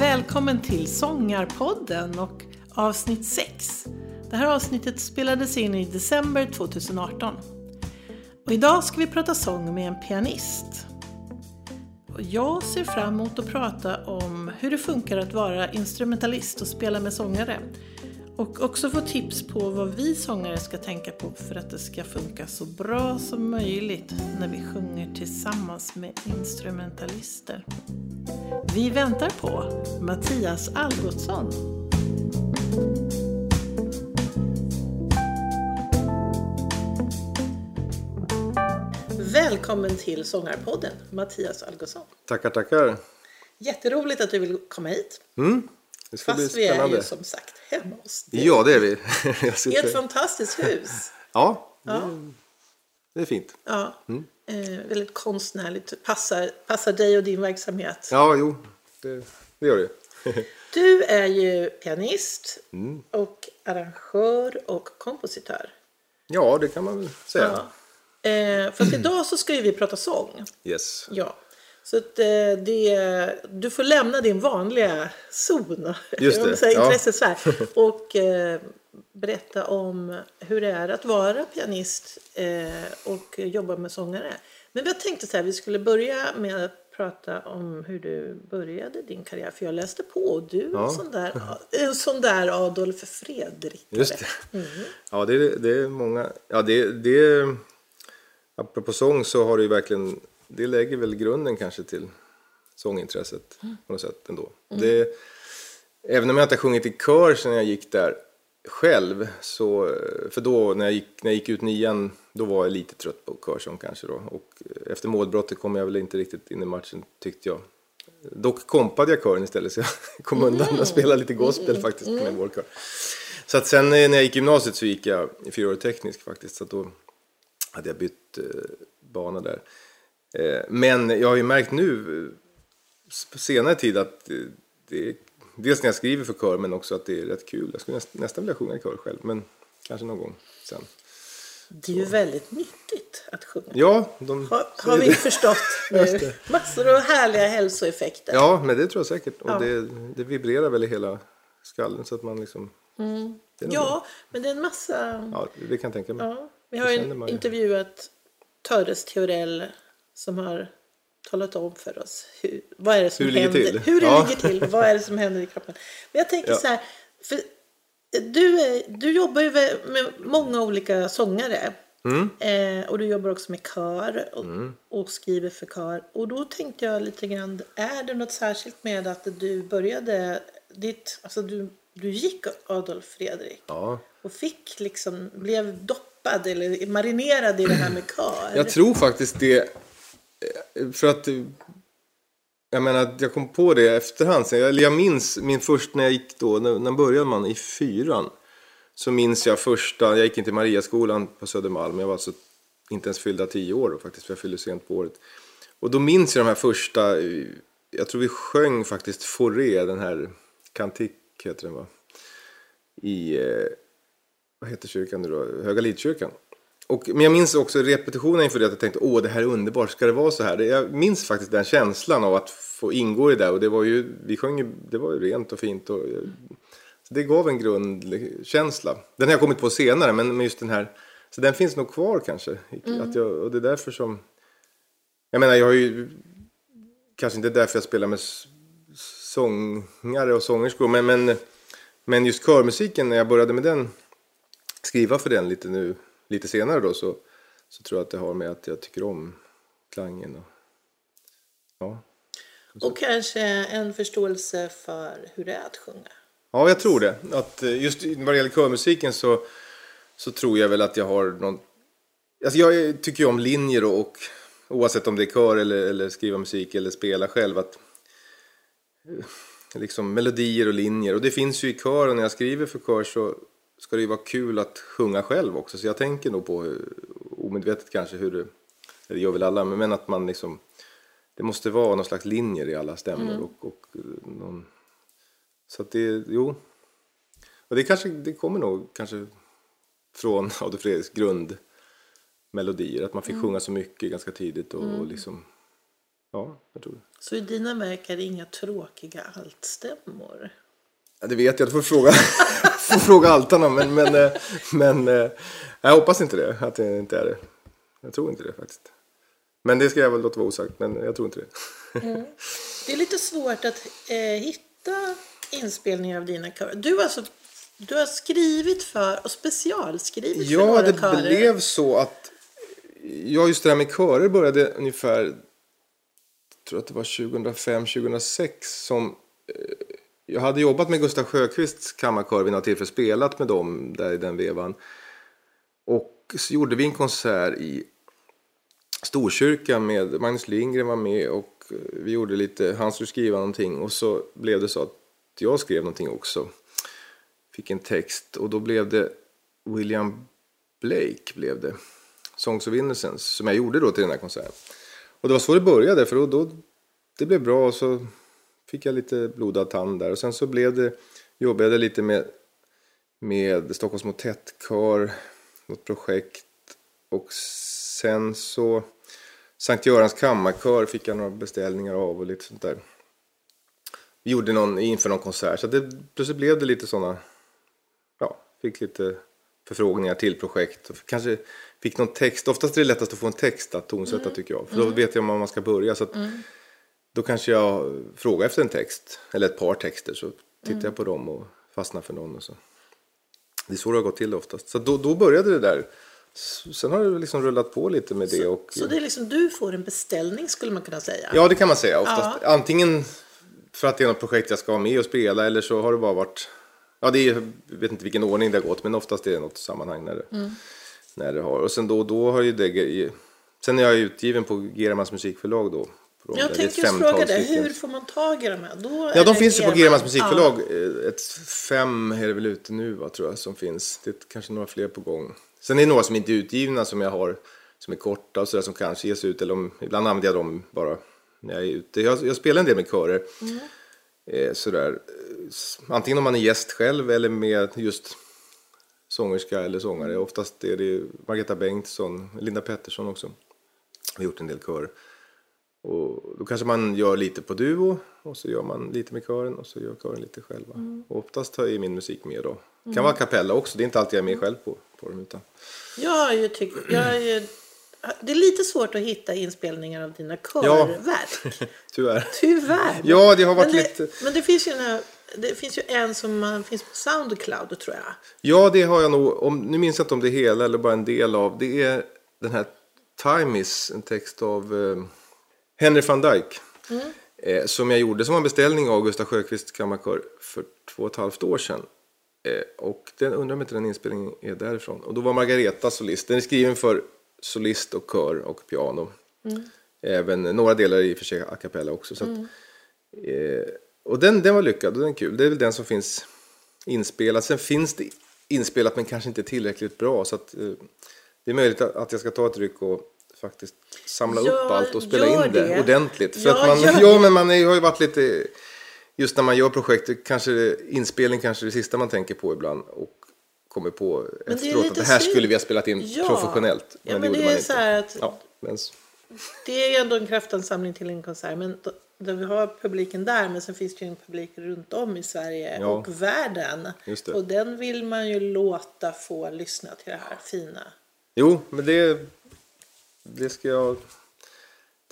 Välkommen till Sångarpodden och avsnitt 6. Det här avsnittet spelades in i december 2018. Och idag ska vi prata sång med en pianist. Jag ser fram emot att prata om hur det funkar att vara instrumentalist och spela med sångare. Och också få tips på vad vi sångare ska tänka på för att det ska funka så bra som möjligt när vi sjunger tillsammans med instrumentalister. Vi väntar på Mattias Algotsson. Välkommen till Sångarpodden, Mattias Algotsson. Tackar, tackar. Jätteroligt att du vill komma hit. Mm. Det ska Fast bli vi är spännande. ju som sagt hemma hos dig. Ja, det är vi. I ett fantastiskt hus. Ja, det, Ja. det är fint. Ja, Mm. eh, väldigt konstnärligt. Passar, passar dig och din verksamhet. Ja, jo, det, det gör det. Du är ju pianist Mm. och arrangör och kompositör. Ja, det kan man väl säga. Ja. Eh, fast idag så ska ju vi prata sång. Yes. Ja. Så att, eh, det, du får lämna din vanliga zon, Just det, säger ja. intressesfär, och eh, berätta om hur det är att vara pianist eh, och jobba med sångare. Men jag tänkte så här, vi skulle börja med att prata om hur du började din karriär. För jag läste på och du är en, Ja. sån där, en sån där Adolf Fredrik. Just det. Ja, det det är många... Ja, det, det. Apropå sång så har det ju verkligen... Det lägger väl grunden kanske till sångintresset på något sätt ändå. Det, även om jag inte har sjungit i kör sedan jag gick där själv så... För då när jag gick, när jag gick ut nian då var jag lite trött på körsång kanske då. Och efter målbrottet kom jag väl inte riktigt in i matchen tyckte jag. Dock kompade jag kören istället så jag kom undan med att spela lite gospel faktiskt med vår kör. Så att sen eh, när jag gick gymnasiet så gick jag i fyraårig teknisk faktiskt. Så då hade jag bytt eh, bana där. Eh, men jag har ju märkt nu på senare tid att eh, det är dels när jag skriver för kör men också att det är rätt kul. Jag skulle näst, nästan vilja sjunga i kör själv men kanske någon gång sen. Det är ju väldigt nyttigt att sjunga. Ja, de, Har, har vi det. förstått nu. Massor av härliga hälsoeffekter. Ja, men det tror jag säkert. Och Ja. det, det vibrerar väl i hela skallen så att man liksom... Bra. Mm. Ja, men det är en massa... ja, det kan jag tänka mig. Ja, vi har ju intervjuat Töres Theorell som har talat om för oss hur, vad är det som Hur det ligger händer. till. Hur det Ja. ligger till. Vad är det som händer i kroppen. Men jag tänker Ja. så här. För du, är, du jobbar ju med många olika sångare. Mm. Eh, och du jobbar också med kör och, och skriver för kör. Och då tänkte jag lite grann, är det något särskilt med att du började ditt, alltså du, du gick Adolf Fredrik Ja. och fick liksom, blev doppad eller marinerad i det här med kör? Jag tror faktiskt det. Eh, för att... Jag menar, jag kom på det i efterhand. Jag, eller jag minns min först när jag gick då, när, när började man? I fyran. Så minns jag första, jag gick inte i Mariaskolan på Södermalm. Jag var alltså inte ens fyllda tio år då faktiskt, för jag fyllde sent på året. Och då minns jag de här första, eh, jag tror vi sjöng faktiskt Foré, den här kantik heter den va? I, eh, vad heter kyrkan nu då? Höga Lidkyrkan. Och, men jag minns också repetitionen inför det att jag tänkte åh det här är underbart, ska det vara så här? Jag minns faktiskt den känslan av att få ingå i det och det var ju, vi sjöng ju, det var ju rent och fint och så det gav en grundkänsla. Den har jag kommit på senare men men just den här, så den finns nog kvar kanske. Att jag, och det är därför som, jag menar jag har ju, kanske inte därför jag spelar med sångare och sångerskor men, men, men just körmusiken när jag började med den skriva för den lite nu, lite senare då så, så tror jag att det har med att jag tycker om klangen och ja. Och kanske en förståelse för hur det är att sjunga. Ja, jag tror det. Att eh, just vad det gäller körmusiken så, så tror jag väl att jag har någon... Alltså jag tycker ju om linjer och, och oavsett om det är kör eller, eller skriva musik eller spela själv att eh, liksom melodier och linjer och det finns ju i kör och när jag skriver för kör så ska det ju vara kul att sjunga själv också så jag tänker nog på hur, omedvetet kanske hur det, det gör väl alla, men att man liksom det måste vara någon slags linjer i alla stämmor och, och eh, någon Så att det, jo. Och det kanske, det kommer nog kanske från Adolf Fredriks grundmelodier. Att man fick sjunga så mycket ganska tidigt och, och liksom, ja, jag tror det. Så i dina verk är det inga tråkiga altstämmor? Ja, det vet jag, du får fråga, får fråga altarna. Men, men, eh, men eh, jag hoppas inte det, att det inte är det. Jag tror inte det faktiskt. Men det ska jag väl låta vara osagt, men jag tror inte det. Det är lite svårt att eh, hitta inspelningar av dina körer. Du, har alltså, du har skrivit för och specialskrivit för Ja, några det körer. blev så att ja, just det här med körer började ungefär, jag tror att det var 2005-2006 som eh, jag hade jobbat med Gustav Sjöqvists kammarkör vid något tillfälle, spelat med dem där i den vevan. Och så gjorde vi en konsert i Storkyrkan med Magnus Lindgren var med och eh, vi gjorde lite, han skulle skriva någonting och så blev det så att jag skrev någonting också. Fick en text och då blev det William Blake blev det. Songs of Innocence som jag gjorde då till den här konserten. Och det var så det började för då, då det blev bra och så fick jag lite blodad tand där och sen så blev det, jobbade jag lite med, med Stockholms Motettkör, något projekt och sen så Sankt Görans kammarkör fick jag några beställningar av och lite sånt där. Vi gjorde någon inför någon konsert så det, plötsligt blev det lite sådana, ja, fick lite förfrågningar till projekt. Och kanske fick någon text, oftast är det lättast att få en text att tonsätta tycker jag. För då vet jag om man ska börja. Så att Då kanske jag frågar efter en text, eller ett par texter, så tittar jag på dem och fastnar för någon. Och så. Det är så det har gått till oftast. Så då, då började det där. Sen har det liksom rullat på lite med det. Och, Så det är liksom, du får en beställning skulle man kunna säga. Ja, det kan man säga. Oftast. Antingen för att det är något projekt jag ska ha med och spela eller så har det bara varit... Ja, det är, jag vet inte vilken ordning det har gått, men oftast är det något sammanhang när det, när det har. Och sen då, då har ju det... Sen är jag utgiven på Germans musikförlag då. Jag tänkte just fråga dig, hur får man tag i de här? Då Ja, de finns ju på German. Germans musikförlag. Ja. Eh, Ett fem är det väl ute nu, va, tror jag, som finns. Det är kanske några fler på gång. Sen är det några som inte är utgivna som jag har, som är korta och sådär, som kanske ges ut. Eller om, ibland använder jag dem bara när jag är ute. Jag, jag spelar en del med körer. Mm. Eh, sådär. Antingen om man är gäst själv eller med just sångerska eller sångare. Mm. Oftast är det Margareta Bengtsson, Linda Pettersson också. Vi har gjort en del körer. Och då kanske man gör lite på duo och så gör man lite med kören och så gör kören lite själva. Mm. Och oftast jag min musik med då. Det kan vara kapella också, det är inte alltid jag är med själv på, på dem. Utan... Jag ju tyckt, jag ju, det är lite svårt att hitta inspelningar av dina körverk. Tyvärr. Tyvärr. Ja, det har varit men det, lite... Men det finns ju en, det finns ju en som man, finns på Soundcloud tror jag. Ja, det har jag nog. Om, nu minns jag inte om det är hela eller bara en del av. Det är den här Time is, en text av eh, Henry van Dyck. Eh, som jag gjorde som en beställning av Gustav Sjöqvist kammarkör för två och ett halvt år sedan. Eh, och den undrar om inte den inspelningen är därifrån. Och då var Margareta solist. Den är skriven för solist och kör och piano. Även några delar i och för sig a cappella också. Så att, eh, och den, den var lyckad och den är kul. Det är väl den som finns inspelad. Sen finns det inspelat men kanske inte tillräckligt bra. Så att, eh, det är möjligt att, att jag ska ta ett ryck och faktiskt samla Ja, upp allt och spela in det, det. ordentligt. För Ja, att man, ja, det. men man är, har ju varit lite... Just när man gör projekt, kanske inspelning kanske är det sista man tänker på ibland. Och kommer på det är efteråt lite att det här synd. skulle vi ha spelat in Ja. professionellt. Ja, men det man är inte. så här att- Ja, men, Det är ju ändå en kraftansamling till en konsert. Men då, där vi har publiken där. Men sen finns det ju en publik runt om i Sverige Ja. och världen. Det. Och den vill man ju låta få lyssna till det här fina. jo, men det, det ska jag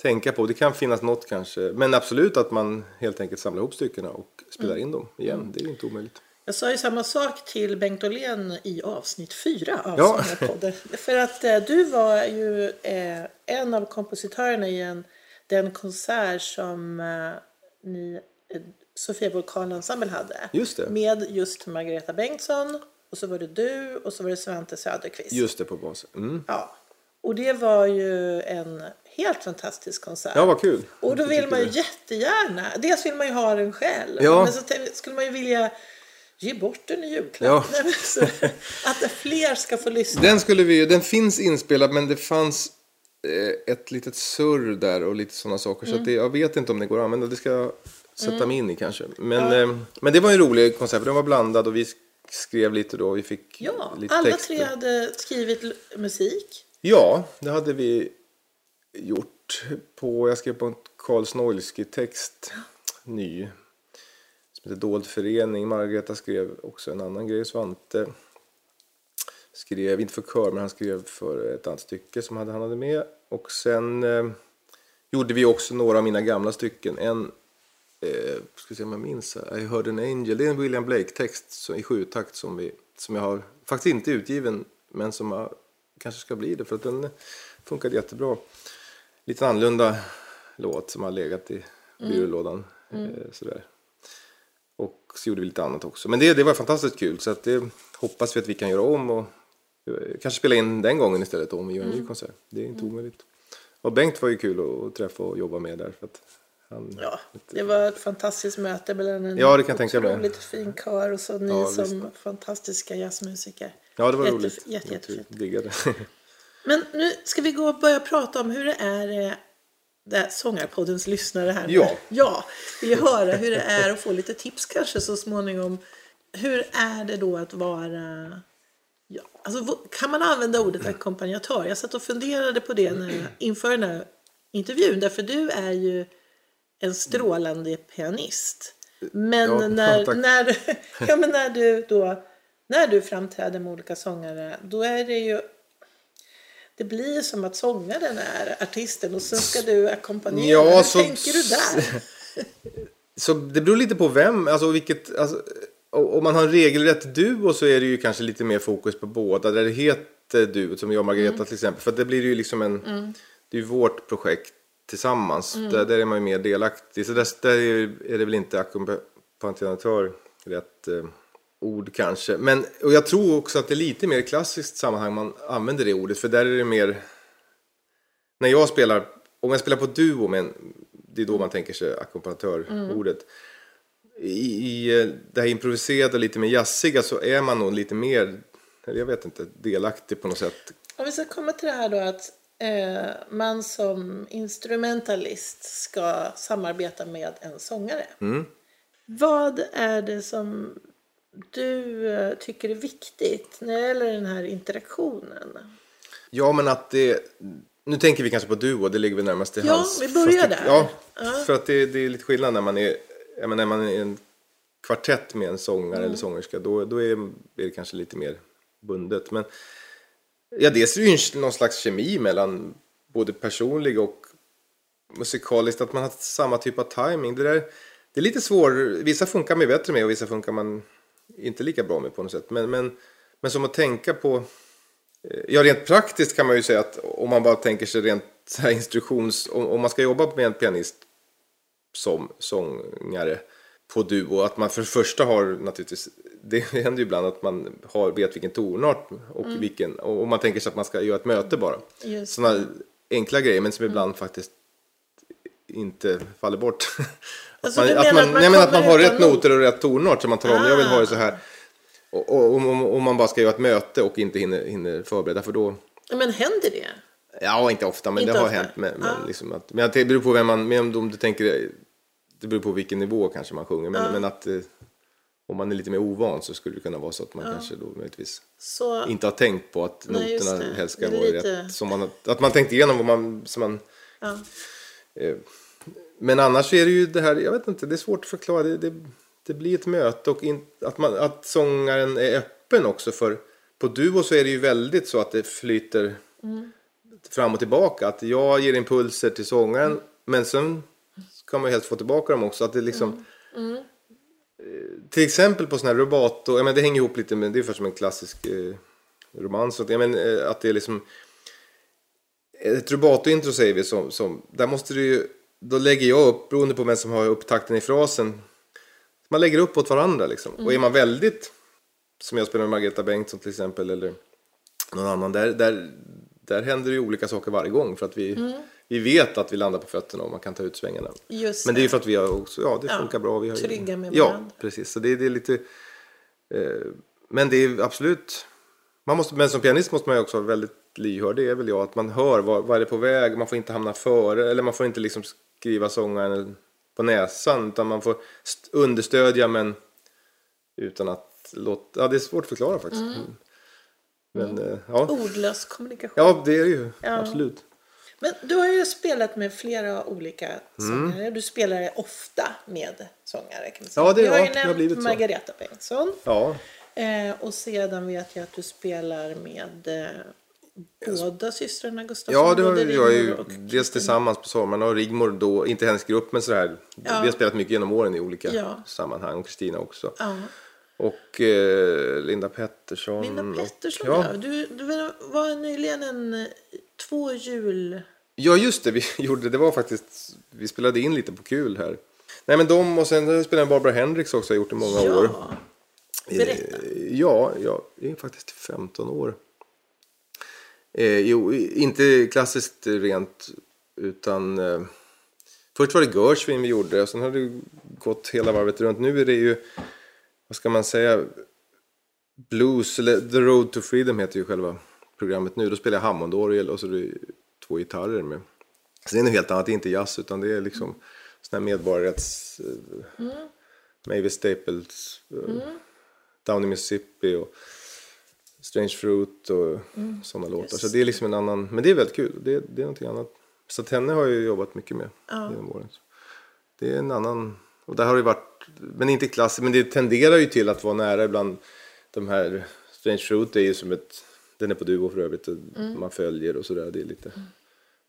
tänka på. Det kan finnas något kanske. Men absolut att man helt enkelt samlar ihop styckena och spelar Mm. in dem igen. Det är inte omöjligt. Jag sa ju samma sak till Bengt Åhlén i avsnitt fyra av Ja. Sångarpodden. För att eh, du var ju eh, en av kompositörerna i en, den konsert som eh, ni, eh, Sofia Vulkan Ensemble hade. Just det. Med just Margareta Bengtsson och så var det du och så var det Svante Söderqvist. Just det, på basen. Mm. Ja. Och det var ju en helt fantastisk konsert. Ja, vad kul. Och då vill man ju det. jättegärna, dels vill man ju ha den själv. Ja. Men så skulle man ju vilja ge bort den i julklapp. Ja. Nej, så, att fler ska få lyssna. Den, skulle vi, den finns inspelad men det fanns eh, ett litet surr där och lite sådana saker. Så Mm. att det, jag vet inte om det går att använda. Det ska jag sätta mig in i kanske. Men, eh, men det var en rolig konsert, för den var blandad och vi skrev lite då. Vi fick Ja, lite alla texter. tre hade skrivit musik. Ja, det hade vi gjort. på Jag skrev på en Karl Snoilsky-text, ny. Som heter Dold förening. Margareta skrev också en annan grej. Svante skrev, inte för kör, men han skrev för ett annat stycke som han hade med. Och sen eh, gjorde vi också några av mina gamla stycken. En, eh, ska se om jag minns, här, I heard an angel. Det är en William Blake-text i sjutakt som, vi, som jag har, faktiskt inte utgiven, men som har kanske ska bli det för att den funkade jättebra. Lite annorlunda låt som har legat i byrålådan. Eh, sådär. Och så gjorde vi lite annat också. Men det, det var fantastiskt kul så att det hoppas vi att vi kan göra om och eh, kanske spela in den gången istället om vi gör en ny konsert. Det är inte omöjligt. Och Bengt var ju kul att, träffa och jobba med där. För att han, Ja, det var ett fantastiskt möte mellan en Ja, det kan jag tänka mig. fin kör och så ni Ja, som fantastiska jazzmusiker. Ja, det var roligt. jätte- jättefint. Diggade. Men nu ska vi gå och börja prata om hur det är eh, det Sångarpoddens lyssnare här. Ja. Ja, vill höra hur det är och få lite tips kanske så småningom. Hur är det då att vara... Ja, alltså, kan man använda ordet ackompanjatör? Jag satt och funderade på det när jag, inför den här intervjun. Därför du är ju en strålande pianist. Men, Ja, när, när, ja, men när du då när du framträder med olika sångare då är det ju det blir som att sångaren är artisten och sen ska du ackompanjera. Ja, Hur så- tänker du där? Så det beror lite på vem, alltså vilket, alltså, om man har en regelrätt duo så är det ju kanske lite mer fokus på båda. Där det heter duo, som jag och Margareta Mm. till exempel. För det blir ju liksom en, det är ju vårt projekt tillsammans. Mm. Där, där är man ju mer delaktig. Så där, där är, är det väl inte ackompanjatör rätt eh, ord kanske. Men, och jag tror också att det är lite mer klassiskt sammanhang man använder det ordet. För där är det mer, när jag spelar, om jag spelar på duo, men det är då man tänker sig ackompanjatörordet. I, I eh, det här improviserade, lite mer jazziga så är man nog lite mer, eller jag vet inte, delaktig på något sätt. Om vi ska komma till det här då att eh, man som instrumentalist ska samarbeta med en sångare. Mm. Vad är det som du eh, tycker är viktigt när det gäller den här interaktionen? Ja, men att det, nu tänker vi kanske på duo, det ligger väl närmast till Ja, hans. vi börjar det, där. Ja, Ja. för att det, det är lite skillnad när man är, menar, när man är en kvartett med en sångare Mm. eller sångerska, då, då är, är det kanske lite mer bundet. Men ja, dels är det ju någon slags kemi mellan både personlig och musikaliskt, att man har samma typ av timing. Det, där, det är lite svårt, vissa funkar man bättre med och vissa funkar man inte lika bra med på något sätt. Men, men, men som att tänka på, eh, ja rent praktiskt kan man ju säga att om man bara tänker sig rent så instruktions, om, om man ska jobba med en pianist som sångare på duo, att man för det första har naturligtvis, det händer ju ibland att man har, vet vilken tonart och vilken, och man tänker sig att man ska göra ett möte bara. Sådana enkla grejer, men som ibland faktiskt inte faller bort. Alltså, att du man, att att man, man nej, men att man har rätt not? noter och rätt tonart så man talar om, jag vill ha det så Ah. här. Och, om, man bara ska göra ett möte och inte hinner, hinner förbereda, för då, Men händer det? Ja, inte ofta, men Inte det har ofta. hänt. Men, men, Ja. liksom att, men att det beror på vem man, men om du tänker, det beror på vilken nivå kanske man sjunger. Men, men att eh, om man är lite mer ovan så skulle det kunna vara så att man kanske då möjligtvis Så, inte har tänkt på att Nej, noterna helst ska vara lite- rätt. Som man, att man tänkt igenom vad man, som man ja. Eh, men annars är det ju det här, jag vet inte, det är svårt att förklara. Det, det, det blir ett möte och in, att, man, att sångaren är öppen också för på duo så är det ju väldigt så att det flyter fram och tillbaka. Att jag ger impulser till sångaren men sen ska man ju helst få tillbaka dem också. Att det liksom, mm. till exempel på sån här rubato, ja, men det hänger ihop lite med, det är för som en klassisk eh, romans. Ja, men, eh, att det är liksom ett rubato-intro säger vi som, som, där måste du ju, då lägger jag upp, beroende på vem som har upptakten i frasen, man lägger upp åt varandra liksom. Och är man väldigt, som jag spelar med Margareta Bengtsson till exempel, eller någon annan, där, där, där händer det ju olika saker varje gång för att vi, vi vet att vi landar på fötterna och man kan ta ut svängarna. Just Men det är ju för att vi har också, ja det Ja, funkar bra. Vi har, trygga med Ja, varandra. precis. Så det, det är lite, eh, men det är absolut, man måste, men som pianist måste man ju också vara väldigt lyhörd, är väl jag, att man hör vad, vad är det på väg, man får inte hamna före, eller man får inte liksom skriva sångaren på näsan. Utan man får st- understödja men utan att låta... Ja, det är svårt att förklara faktiskt. Mm. Mm. Men eh, ja. Ordlös kommunikation. ja, det är det ju. Ja. Absolut. Men du har ju spelat med flera olika Mm. sångare. Du spelar ofta med sångare kan man säga. Ja, det- Vi har ja, ju det har nämnt blivit så. Margareta Bengtsson. Ja, Eh, och sedan vet jag att du spelar med eh, båda systrarna Gustafsson. ja det har jag ju och dels tillsammans på sommaren och Rigmor då, inte hennes grupp men sådär. Vi har spelat mycket genom åren i olika Ja. sammanhang och Kristina också. Ja. Och eh, Linda Pettersson. Linda Pettersson, och, ja. ja. Du, du var nyligen en eh, två jul... Ja, just det. Vi gjorde det var faktiskt. Vi spelade in lite på kul här. Nej, men de och sen spelade jag Barbara Hendricks också. Jag har gjort i många ja. år. Berätta. Eh, Ja, ja, det är faktiskt 15 år. Eh, jo, inte klassiskt rent, utan eh, först var det Gershwin vi gjorde och sen har det gått hela varvet runt. Nu är det ju, vad ska man säga, blues, eller The Road to Freedom heter ju själva programmet nu. Då spelar jag Hammondorgel och så är det två gitarrer med. Så det är något helt annat, det är inte jazz utan det är liksom sån här medborgarrätts... Eh, Mavis Staples, eh, Down in Mississippi och Strange Fruit och sådana låtar. Så det är liksom en annan, men det är väldigt kul. Det, det är någonting annat. Så henne har jag ju jobbat mycket med genom åren. Det är en annan, och där har det varit, men inte klassiskt, men det tenderar ju till att vara nära ibland de här, Strange Fruit är ju som ett, den är på Duo för övrigt, och man följer och sådär. Det är lite,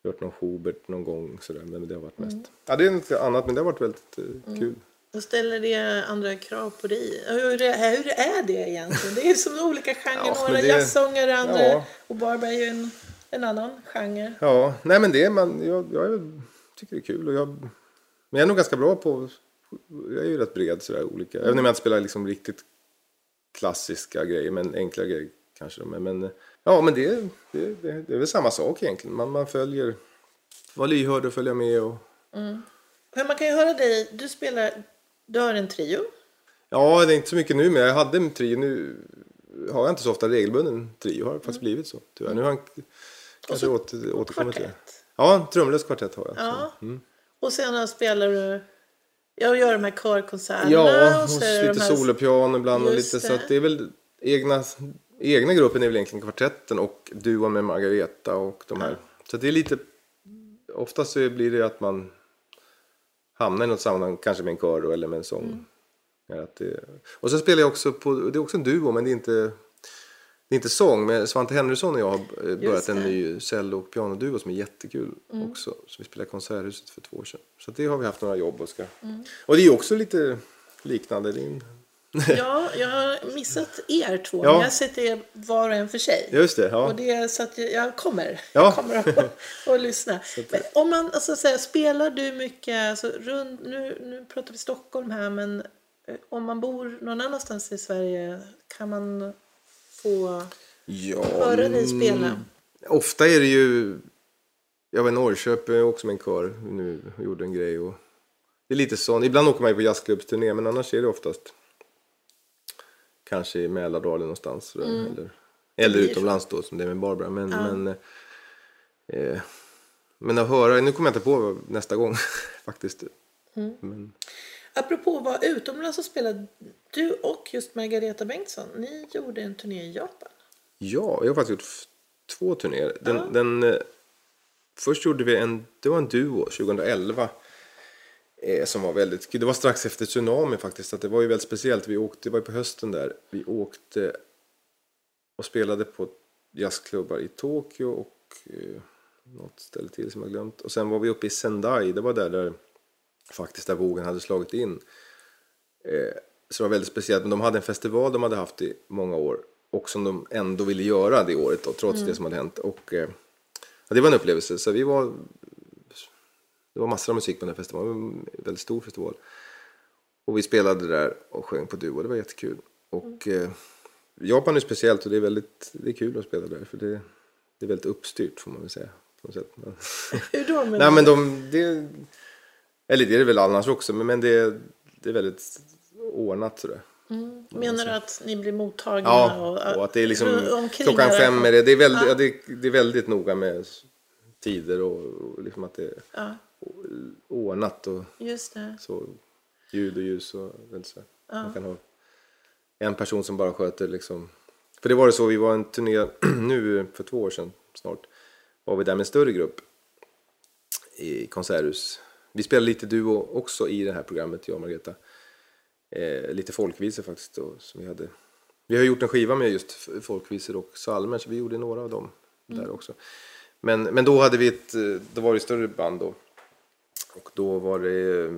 har hört någon Schubert någon gång sådär, men det har varit mest. Ja, det är något annat, men det har varit väldigt eh, kul. Då ställer det andra krav på dig. Hur är, hur är det egentligen? Det är som olika genrer. Ja, men Några det- jazzsångare, andra. Ja. Och Barbara är ju en, en annan genre. Ja, nej men det är man, jag, jag tycker det är kul och jag, men jag är nog ganska bra på, jag är ju rätt bred sådär olika, även om jag inte spelar liksom riktigt klassiska grejer men enkla grejer kanske. Men, men ja, men det, det, det, det är väl samma sak egentligen, man, man följer, var lyhörd och följa med och För man kan ju höra dig, du spelar, du har en trio. ja, det är inte så mycket nu men jag hade en trio, nu har jag inte så ofta regelbunden trio, har det faktiskt blivit så tyvärr. Nu har jag kanske så åter, återkommit till det. Ja, trumlös kvartett har jag. så. Ja. Och sen spelar du, jag gör de här körkonserterna. Ja, och så det lite här- solopiano ibland och lite så det. att det är väl egna, egna gruppen är väl egentligen kvartetten och duon med Margareta och de här. Så det är lite, oftast så blir det att man hamnar i något sammanhang, kanske med en kör då, eller med en sång. Mm. Ja, att det, och så spelar jag också på, det är också en duo men det är inte, det är inte sång. Men Svante Henriksson och jag har eh, börjat en. Mm. ny cello och pianoduo som är jättekul också. Som vi spelade i Konserthuset för två år sedan. Så det har vi haft några jobb och ska. Mm. Och det är också lite liknande. Det. Ja, jag har missat er två. Ja. Men jag har sett er var och en för sig. Just det, ja. Och det är så att jag, kommer. Ja. Jag kommer att, att lyssna. Men om man, alltså, så här, spelar du mycket, alltså, runt, nu, nu pratar vi Stockholm här, men eh, om man bor någon annanstans i Sverige kan man få Ja, höra dig spela? mm, Ofta är det ju... Jag var i Norrköping också med en kör nu och gjorde en grej. Och det är lite sånt. Ibland åker man ju på jazzklubbsturné men annars är det oftast kanske i Mälardalen någonstans. sådär, Eller, eller Mm. utomlands då som det är med Barbara. Men, men, eh, men att höra, nu kommer jag inte på nästa gång faktiskt. Mm. Men, Apropå vara utomlands så spelade du och just Margareta Bengtsson, ni gjorde en turné i Japan. Ja, jag har faktiskt gjort två turnéer. Den, den, eh, först gjorde vi en, det var en duo 2011. Eh, som var väldigt kul. Det var strax efter tsunami faktiskt. Så att det var ju väldigt speciellt. Vi åkte, det var ju på hösten där. Vi åkte och spelade på jazzklubbar i Tokyo och eh, något ställe till som jag glömt. Och sen var vi uppe i Sendai. Det var där, där faktiskt där vågen hade slagit in. Eh, så det var väldigt speciellt. Men de hade en festival de hade haft i många år. Och som de ändå ville göra det året då, trots det som hade hänt. Och eh, det var en upplevelse. Så vi var... Det var massor av musik på den här festivalen. En väldigt stor festival. Och vi spelade där och sjöng på duo. Det var jättekul. Och eh, Japan är speciellt och det är väldigt det är kul att spela där. För det, det är väldigt uppstyrt får man väl säga. På något sätt. Hur då? Men nej men de... Det, eller det är det väl annars också. Men, men det, det är väldigt ordnat sådär. Menar du att ni blir mottagna? Ja, och, och att det är liksom klockan fem är det. Det är väldigt, ja. det, det är väldigt noga med tider och, och liksom att det är Ja, ordnat och så ljud och ljus och så. Man kan ha en person som bara sköter liksom. För det var det så, vi var en turné nu för två år sedan snart. Var vi där med en större grupp i konserthus. Vi spelade lite duo också i det här programmet, jag och Margareta. Eh, lite folkvisor faktiskt då, som vi hade. Vi har gjort en skiva med just folkvisor och psalmer så vi gjorde några av dem där också. Men, men då hade vi ett, eh, då var det större band då. Och då var det, eh,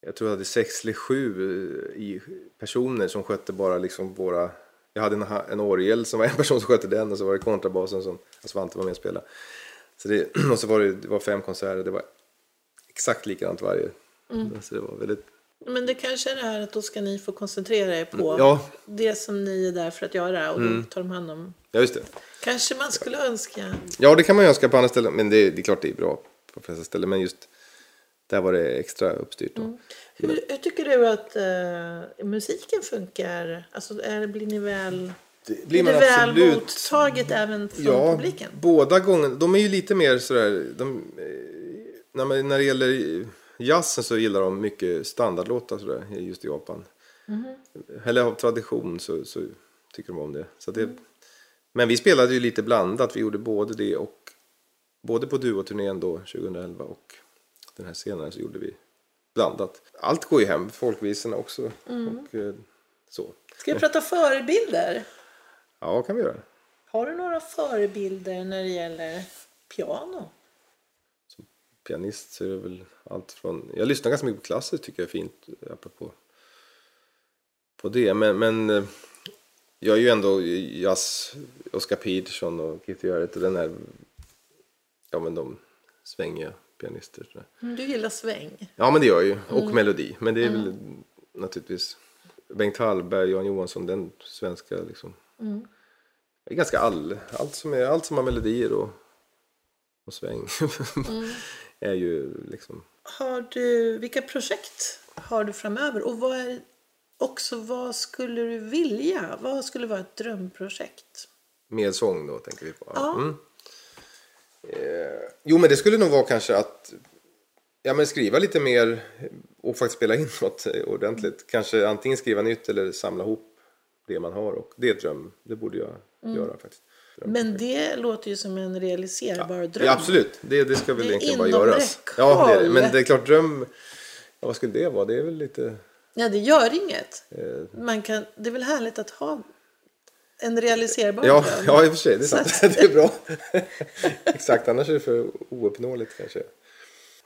jag tror jag hade sex eller sju eh, personer som skötte bara liksom våra, jag hade en, en orgel som var en person som skötte den och så var det kontrabasen som Svante var med och spelade. Så det, och så var det, det var fem konserter, det var exakt likadant varje. Så det var väldigt, Men det kanske är det här att då ska ni få koncentrera er på ja, det som ni är där för att göra och då tar de hand om. ja just det. Kanske man skulle önska. Ja, det kan man ju önska på andra ställen, men det, det är klart det är bra på de flesta ställen. Men just där var det extra uppstyrt. Då. Hur, hur tycker du att eh, musiken funkar? Alltså, är, blir ni väl, Det blir det väl mottaget även från ja, publiken? båda gångerna. De är ju lite mer sådär, de, eh, när, man, när det gäller jazzen så gillar de mycket standardlåtar sådär, just i Japan. Mhm. Eller av tradition så, så tycker de om det. Så det Mm. Men vi spelade ju lite blandat, vi gjorde både det och både på duoturnén då 2011 och den här senare så gjorde vi blandat. Allt går ju hem, folkvisorna också. Mm. Och, eh, så. Ska vi prata förebilder? Ja, kan vi göra. Har du några förebilder när det gäller piano? Pianist så är det väl allt från... Jag lyssnar ganska mycket på klassiskt tycker jag är fint apropå på det. Men, men eh, jag är ju ändå jazz, Oscar Peterson och Keith Jarrett och den här... Ja men de svängiga pianister. Där. Mm, Du gillar sväng. Ja men det gör jag ju. Och melodi. Men det är väl naturligtvis Bengt Hallberg, Jan Johansson, den svenska liksom. Det är ganska all, allt, som är, allt som har melodier och, och sväng är ju liksom Har du, vilka projekt har du framöver? Och vad är, också vad skulle du vilja? Vad skulle vara ett drömprojekt? med sång då tänker vi på. Ja. Mm. Eh, jo men det skulle nog vara kanske att ja, men skriva lite mer och faktiskt spela in något ordentligt. Kanske antingen skriva nytt eller samla ihop det man har och det är ett dröm. Det borde jag Mm. göra faktiskt. Men det låter ju som en realiserbar dröm. Ja, absolut, det, det ska väl Det egentligen bara göras. Ja, det är det. Men det är klart dröm, ja, vad skulle det vara? Det är väl lite... Ja, det gör inget. Eh, Man kan, det är väl härligt att ha en realiserbar ja, dröm. ja, i och för sig, det är sant. att- det är bra. Exakt, annars är det för ouppnåeligt kanske.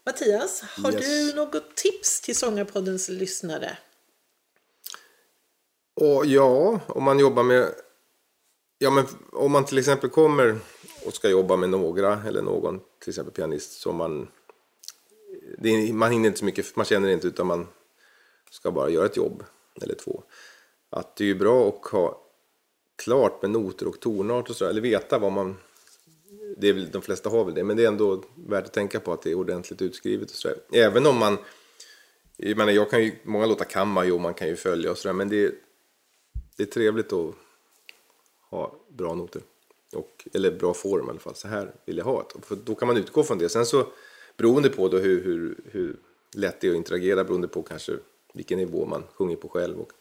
Mattias, har Yes. du något tips till Sångarpoddens lyssnare? Och ja, om man jobbar med... Ja, men om man till exempel kommer och ska jobba med några eller någon, till exempel pianist, som man... Det är, man hinner inte så mycket, man känner inte utan man ska bara göra ett jobb eller två. Att det är ju bra att ha klart med noter och tonart och sådär, eller veta vad man... Det är väl, de flesta har väl det, men det är ändå värt att tänka på att det är ordentligt utskrivet och sådär. Även om man... Jag menar, jag kan ju, många låtar kan man ju och man kan ju följa och sådär, men det det är trevligt att ha bra noter. Och, eller bra form i alla fall. Så här vill jag ha det. För då kan man utgå från det. Sen så beroende på då hur, hur, hur lätt det är att interagera beroende på kanske vilken nivå man sjunger på själv. Och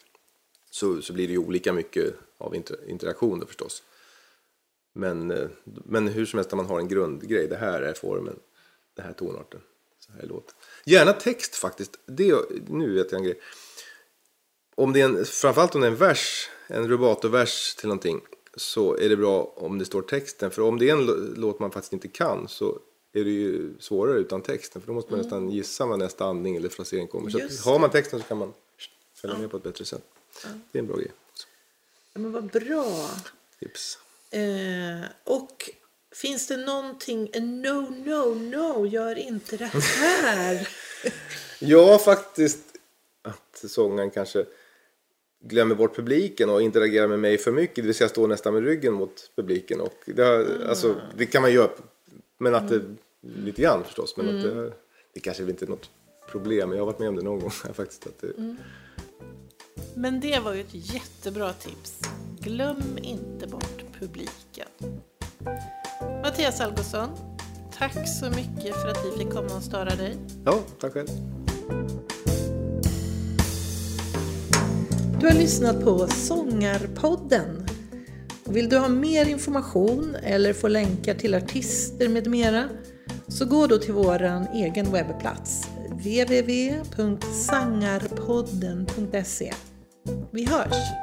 så, så blir det ju olika mycket av inter, interaktion då förstås. Men, eh, men hur som helst när man har en grundgrej. Det här är formen. Det här är tonarten. Så här är låten. Gärna text faktiskt. Det, nu vet jag en grej om det är en, framförallt om det är en vers, en rubatovers till någonting, så är det bra om det står texten. För om det är en lå- låt man faktiskt inte kan så är det ju svårare utan texten. För då måste man nästan gissa vad nästa andning eller frasering kommer. Så Just har man texten så kan man följa med på ett bättre sätt. Det är en bra grej. Ja, men vad bra. tips. Eh, och finns det någonting, en no, no, no, gör inte det här. Ja, faktiskt att sångaren kanske glömmer bort publiken och interagerar med mig för mycket. Det vill säga stå nästan med ryggen mot publiken. Och det, har, alltså, det kan man göra, men att det, lite grann förstås. Men att det, det kanske inte är något problem. men Jag har varit med om det någon gång faktiskt. Att det, Men det var ju ett jättebra tips. Glöm inte bort publiken. Mattias Algotsson, tack så mycket för att vi fick komma och störa dig. Ja, tack själv. Du har lyssnat på Sångarpodden. Vill du ha mer information eller få länkar till artister med mera så gå då till vår egen webbplats www.sangarpodden.se Vi hörs!